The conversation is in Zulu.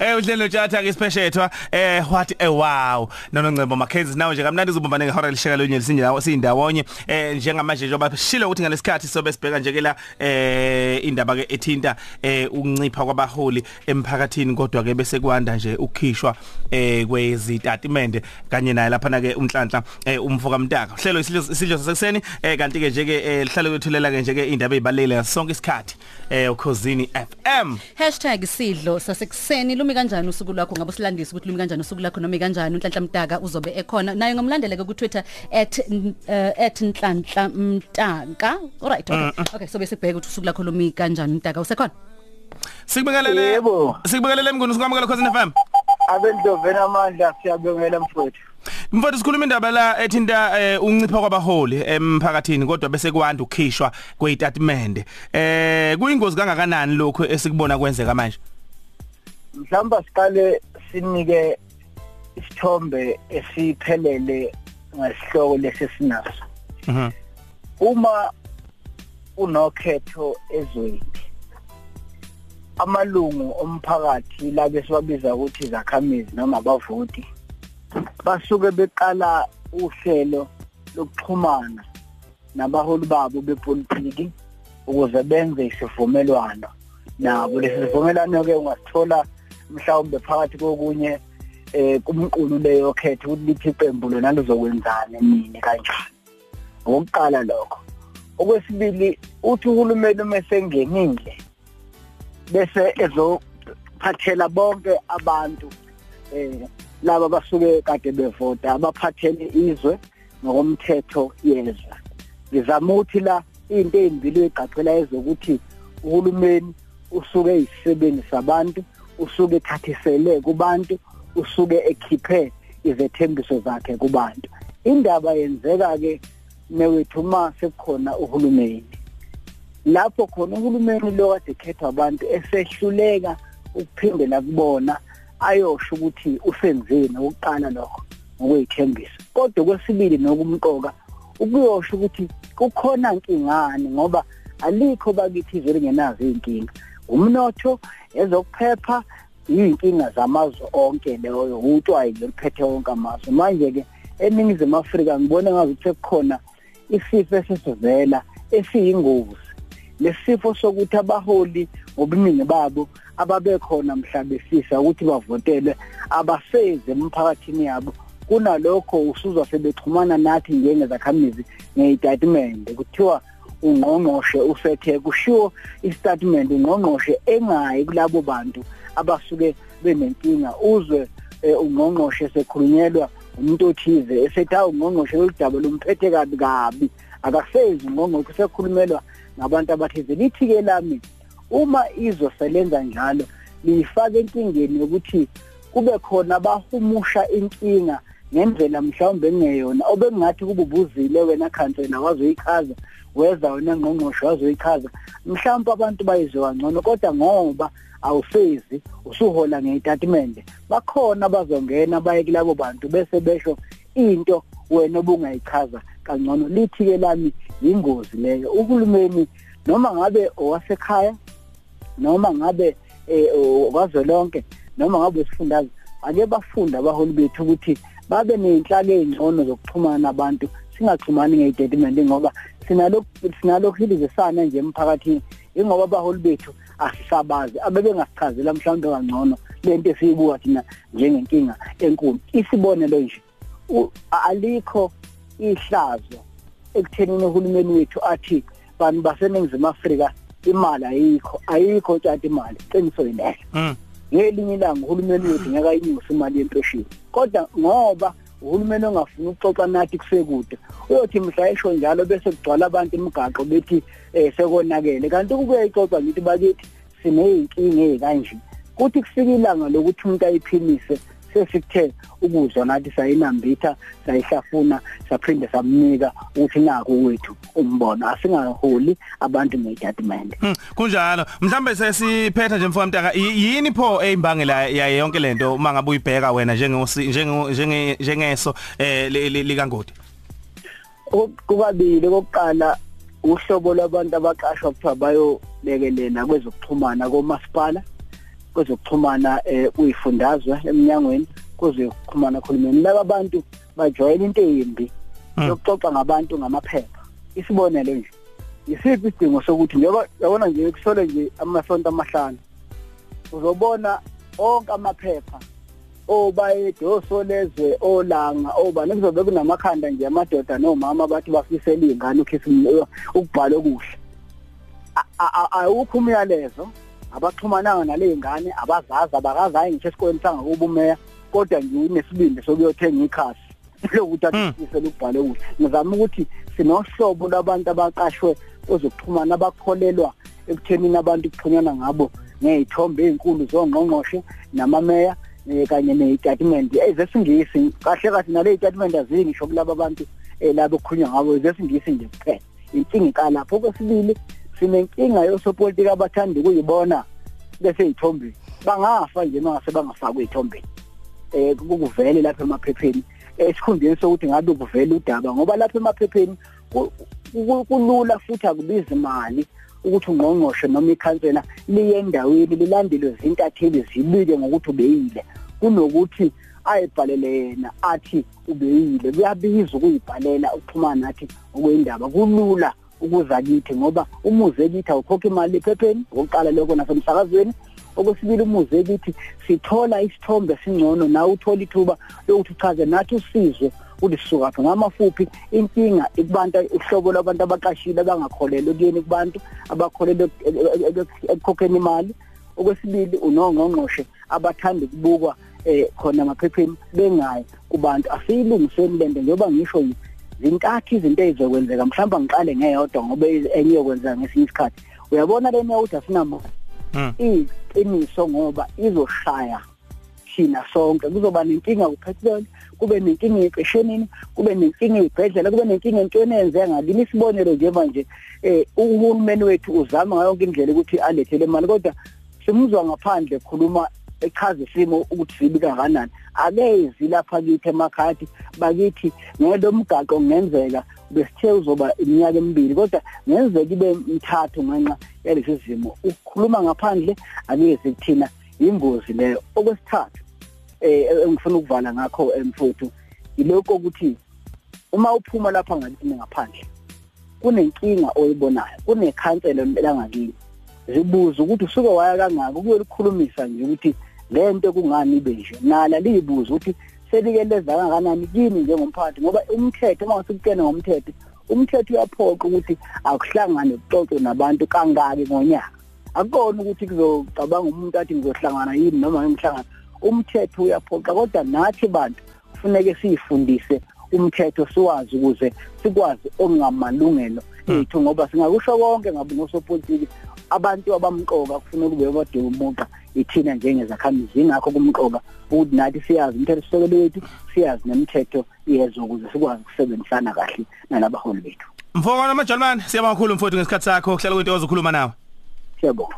Eh uhlelo tjatha ke sipheshethwa eh what? Eh wow. Nono Ncebo Mackenzie nawe nje kamnandi uzobumbane ngehora lishaka lonye sindawo sindawonye eh njengamanje njengoba shilo ukuthi ngalesikhathi sobe sibheka nje ke la eh indaba ke ethinta eh ukuncipha kwabaholi emphakathini kodwa ke bese kwanda nje ukukhishwa eh kwezitatimende kanye naye lapha na ke umhlanhla eh umfoka mtaka. Uhlelo isidlo sasekuseni eh kanti ke nje ke lihlale kwethulela ke nje ke indaba ezibalekile sonke isikhathi eh ukhosini FM #sidlo sasekuseni lumi kanjani usuku lwakho? Ngabe silandisa ukuthi lumi kanjani usuku lakho noma kanjani unhlanhla mtaka uzobe ekhona. Naye ngomlandeleke ku Twitter @nhlanhla mtaka alright okay. Okay so bese sibheke ukuthi usuku lakho lumi kanjani mtaka usekhona? Sikubingelele Yebo. Sikubingelele mnguni sikwamukela khosini FM abendlovena amandla siyabongela mfowethu. Mfowethu sikhuluma indaba la ethinta eh, uncipha kwabaholi emphakathini kodwa bese kwanda ukukhishwa kwezitatimende eh kuyingozi kangakanani lokho esikubona kwenzeka manje? Mhlamba siqale sinike isithombe esiphelele ngesihloko lesesinaso Mhm. Uma unokhetho ezweni amalungu omphakathi la besiwabiza ukuthi zakhamizi noma abavoti basuke beqala uhlelo lokuxhumana nabaholi babo bepolitiki ukuze benze isivumelwano. Nabo lesi sivumelwano ke ungasithola mhlawumbe phakathi kokunye eh kumqulu leyo khetha ukuthi lithi iqembu lona lizokwenzani nini kanjani. Okuqala lokho okwesibili uthi uhulumeni uma sengenile bese ezophathela bonke abantu eh laba basuke kade bevota abaphathele izwe ngokomthetho yezwe. Ngizama ukuthi la into ezimbili egqaxela ezokuthi uhulumeni usuke isisebenzi sabantu usuke ethathisele kubantu usuke ekhiphe izethembiso zakhe kubantu. Indaba yenzeka ke newethu uma sekukhona uhulumeni. Lapho khona uhulumeni lo kade ekhethwa abantu esehluleka ukuphindela kubona ayosho ukuthi usenzeni ukuqala lokho ngokwethembiso kodwa kwesibili nokumqoka ukuyosho ukuthi kukhona inkingani ngoba alikho bakithi izwe lingenazo inkinga umnotho ezokuphepha iyinkinga zamazwe onke leyo utwayi loliphethe wonke amazwe. Manje ke eningizimu Afrika ngibona ngathi sekukhona isifo esizovela esiyingozi. Lesifo sokuthi abaholi ngobuningi babo ababekhona mhla befisa ukuthi bavotele abaseze emphakathini yabo. Kunalokho usuzwa sebexhumana nathi njengezakhamizi ngeyitatimende kuthiwa ungqongqoshe usethe kushiwo istatement ungqongqoshe engayi kulabo bantu abasuke benenkinga uzwe ungqongqoshe sekhulunyelwa umuntu othize esethi awu ungqongqoshe loludaba lumphethe kabi kabi. Akasezi ungqongqoshe sekhulumelwa ngabantu abathize. Lithi ke lami uma izwe selenza njalo liyifaka enkingeni yokuthi kube khona abahumusha inkinga ngendlela mhlawumbe engeyona obengathi kube ubuzile wena khansela wazoyichaza weza wena ngqongqoshe wazoyichaza mhlawumbe abantu bayizwa ngcono kodwa ngoba awusezi usuhola ngeyitatimende bakhona bazongena baye kulabo bantu bese besho into wena obungayichaza kangcono lithi ke lami ingozi leyo. Uhulumeni noma ngabe owasekhaya noma ngabe okwazolonke noma ngabe isifundaze ake bafunda abaholi bethu ukuthi babe nezinhlaka ezingcono zokuxhumana nabantu singaxhumani ngeyitatimende ngoba sinalokhu sinalokhilizisana nje emphakathini ingoba abaholi bethu asisabazi abebengasichazela mhlawumbe kangcono lento esiyibuka thina njengenkinga enkulu. Isibonelo nje alikho ihlazo ekuthenini uhulumeni wethu athi bantu baseningizimu Afrika imali ayikho ayikho tshati imali qiniso yilelo ngelinye ilanga uhulumeni wethu ngeke ayinyuse imali yempesheni. Kodwa ngoba uhulumeni ongafuni ukuxoxa nathi kusekude. Uyothi mhla esho njalo bese kugcwala abantu imigaqo bethi eh sekonakele. Kanti kubuye ixoxa ngithi bakithi sineyinkinga ezikanje kuthi kufika ilanga lokuthi umuntu ayiphimise sesikuthe ukuzwa nathi sayinambitha sayihlafuna saphinde samnika ukuthi nako wethu umbono. Asingaholi abantu ngejudgment. Kunjalo. Mhlambe sesiphetha nje mfowethu mtaka yini pho ezimbangela yaye yonke lento uma ngabe uyibheka wena njenge njengeso eh likangodi? Kubabili. Kokuqala uhlobo lwabantu abaqashwa kuthiwa bayolekelela kwezokuxhumana komasipala. Kwezokuxhumana eh kuyifundazwe eminyangweni kwezokuxhumana khulumeni laba bantu bajwayela into embi Mm. yokuxoxa ngabantu ngamaphepha. Isibonelo nje isiphi isidingo sokuthi njengoba yabona nje kusole nje amasonto amahlanu uzobona onke amaphepha obayede osolezwe olanga obani kuzobe kunamakhanda nje amadoda nomama bathi bafisela izingane ukhisi ukubhala okuhle A- a- a- awukho umyalezo. Abaxhumananga nale ngane abazazi abakazayi ngisho esikoleni sangakuba umeya kodwa nje unesibindi sokuyothenga ikhasi. Lokuthi athise lokubhala kuhle. Ngizama ukuthi sinohlobo lwabantu abaqashwe kwezokuxhumana abakholelwa ekuthenini abantu kuxhunyana ngabo ngezithombe ezinkulu zongqongqoshe namameya eh, kanye nezitatimende ezesingisi kahle kahle nale zitatimende azingisho kulabo abantu eh, labo kukhulunywa ngabo. Ezesingisi nje kuphela. Inkinga ikalapho okwesibili sinenkinga yosopolitiki abathanda ukuyibona bese yithombeni. Bangafa nje mangase bangafakwa eyithombeni. Eh kukuvele lapha emaphepheni. Esikhundleni sokuthi ngabe kuvele udaba ngoba lapha emaphepheni ku- ku- kulula futhi akubizi imali ukuthi ungqongqoshe noma ikhansela liye endaweni lilandele izintatheli zibike ngokuthi ubeyile. Kunokuthi ayibhalele yena athi ubeyile. Kuyabiza ukuyibhalela ukuxhumana nathi okwendaba. Kulula ukuza kithi ngoba umuze kithi awukhokha imali ephepheni okokuqala lokho nasemsakazweni. Okwesibili umuze kithi sithola isithombe singcono nawe uthola ithuba lokuthi uchaze nathi usizwe ukuthi sisukaphi ngamafuphi inkinga ikubantu uhlobo lwabantu abaqashile abangakholelwa kuyeni kubantu abakholelwa ekukhokheni imali. Okwesibili unongqongqoshe abathanda ukubukwa eh khona emaphepheni bengayi kubantu. Asiyilungiseni lento njengoba ngisho nje zintathu izinto ezizokwenzeka mhlawumbe ngiqale ngeyodwa ngoba enye yokwenzeka ngesinye isikhathi. Uyabona lena ukuthi asinamo Mm. iqiniso ngoba izoshaya thina sonke. Kuzoba nenkinga kuphethiloli kube nenkinga eqeshenini kube nenkinga ezibhedlela kube nenkinga entweni eyenzeka ngalini. Isibonelo nje manje eh uhulumeni wethu uzama ngayo yonke indlela ukuthi alethele imali kodwa simuzwa ngaphandle khuluma echaza isimo ukuthi sibi kanganani akezi lapha kithi emakhadi bakithi ngelo mgaqo kungenzeka besithe uzoba iminyaka emibili kodwa ngenzeka ibe mithathu ngenxa yalesi zimo ukukhuluma ngaphandle akezi kuthina ingozi leyo. Okwesithathu eh engifuna ukuvala ngakho emfuthu iloko ukuthi uma uphuma lapha ngakini ngaphandle kunenkinga oyibonayo kunekhansela langakini zibuza ukuthi usuke waya kangaka ukuyolikhulumisa nje ukuthi lento kungani ibe nje? Nala liyibuza ukuthi selike leza kangakanani kini njengomphakathi ngoba umthetho uma usikutshena ngomthetho umthetho uyaphoqa ukuthi akuhlangane kuxoxe nabantu kangaki ngonyaka. Akukona ukuthi kuzocabanga umuntu athi ngizohlangana yini noma ngimhlangana umthetho uyaphoqa kodwa nathi bantu kufuneke siyifundise umthetho siwazi ukuze sikwazi ongamalungelo ethu ngoba singakusho konke ngabe ngosopolitiki abantu abamqoka kufanele kube bade umuntu ithina njengezakhamuzi. Ingakho kumqoka ukuthi nathi siyazi umthetho sisekelo wethu siyazi nemithetho yezwe ukuze sikwazi ukusebenzisana kahle nalabaholi bethu. Mfowona majalman siyabonga kakhulu mfowethu ngesikhathi sakho. Hlala kwento ozokhuluma nawe. Siyabonga.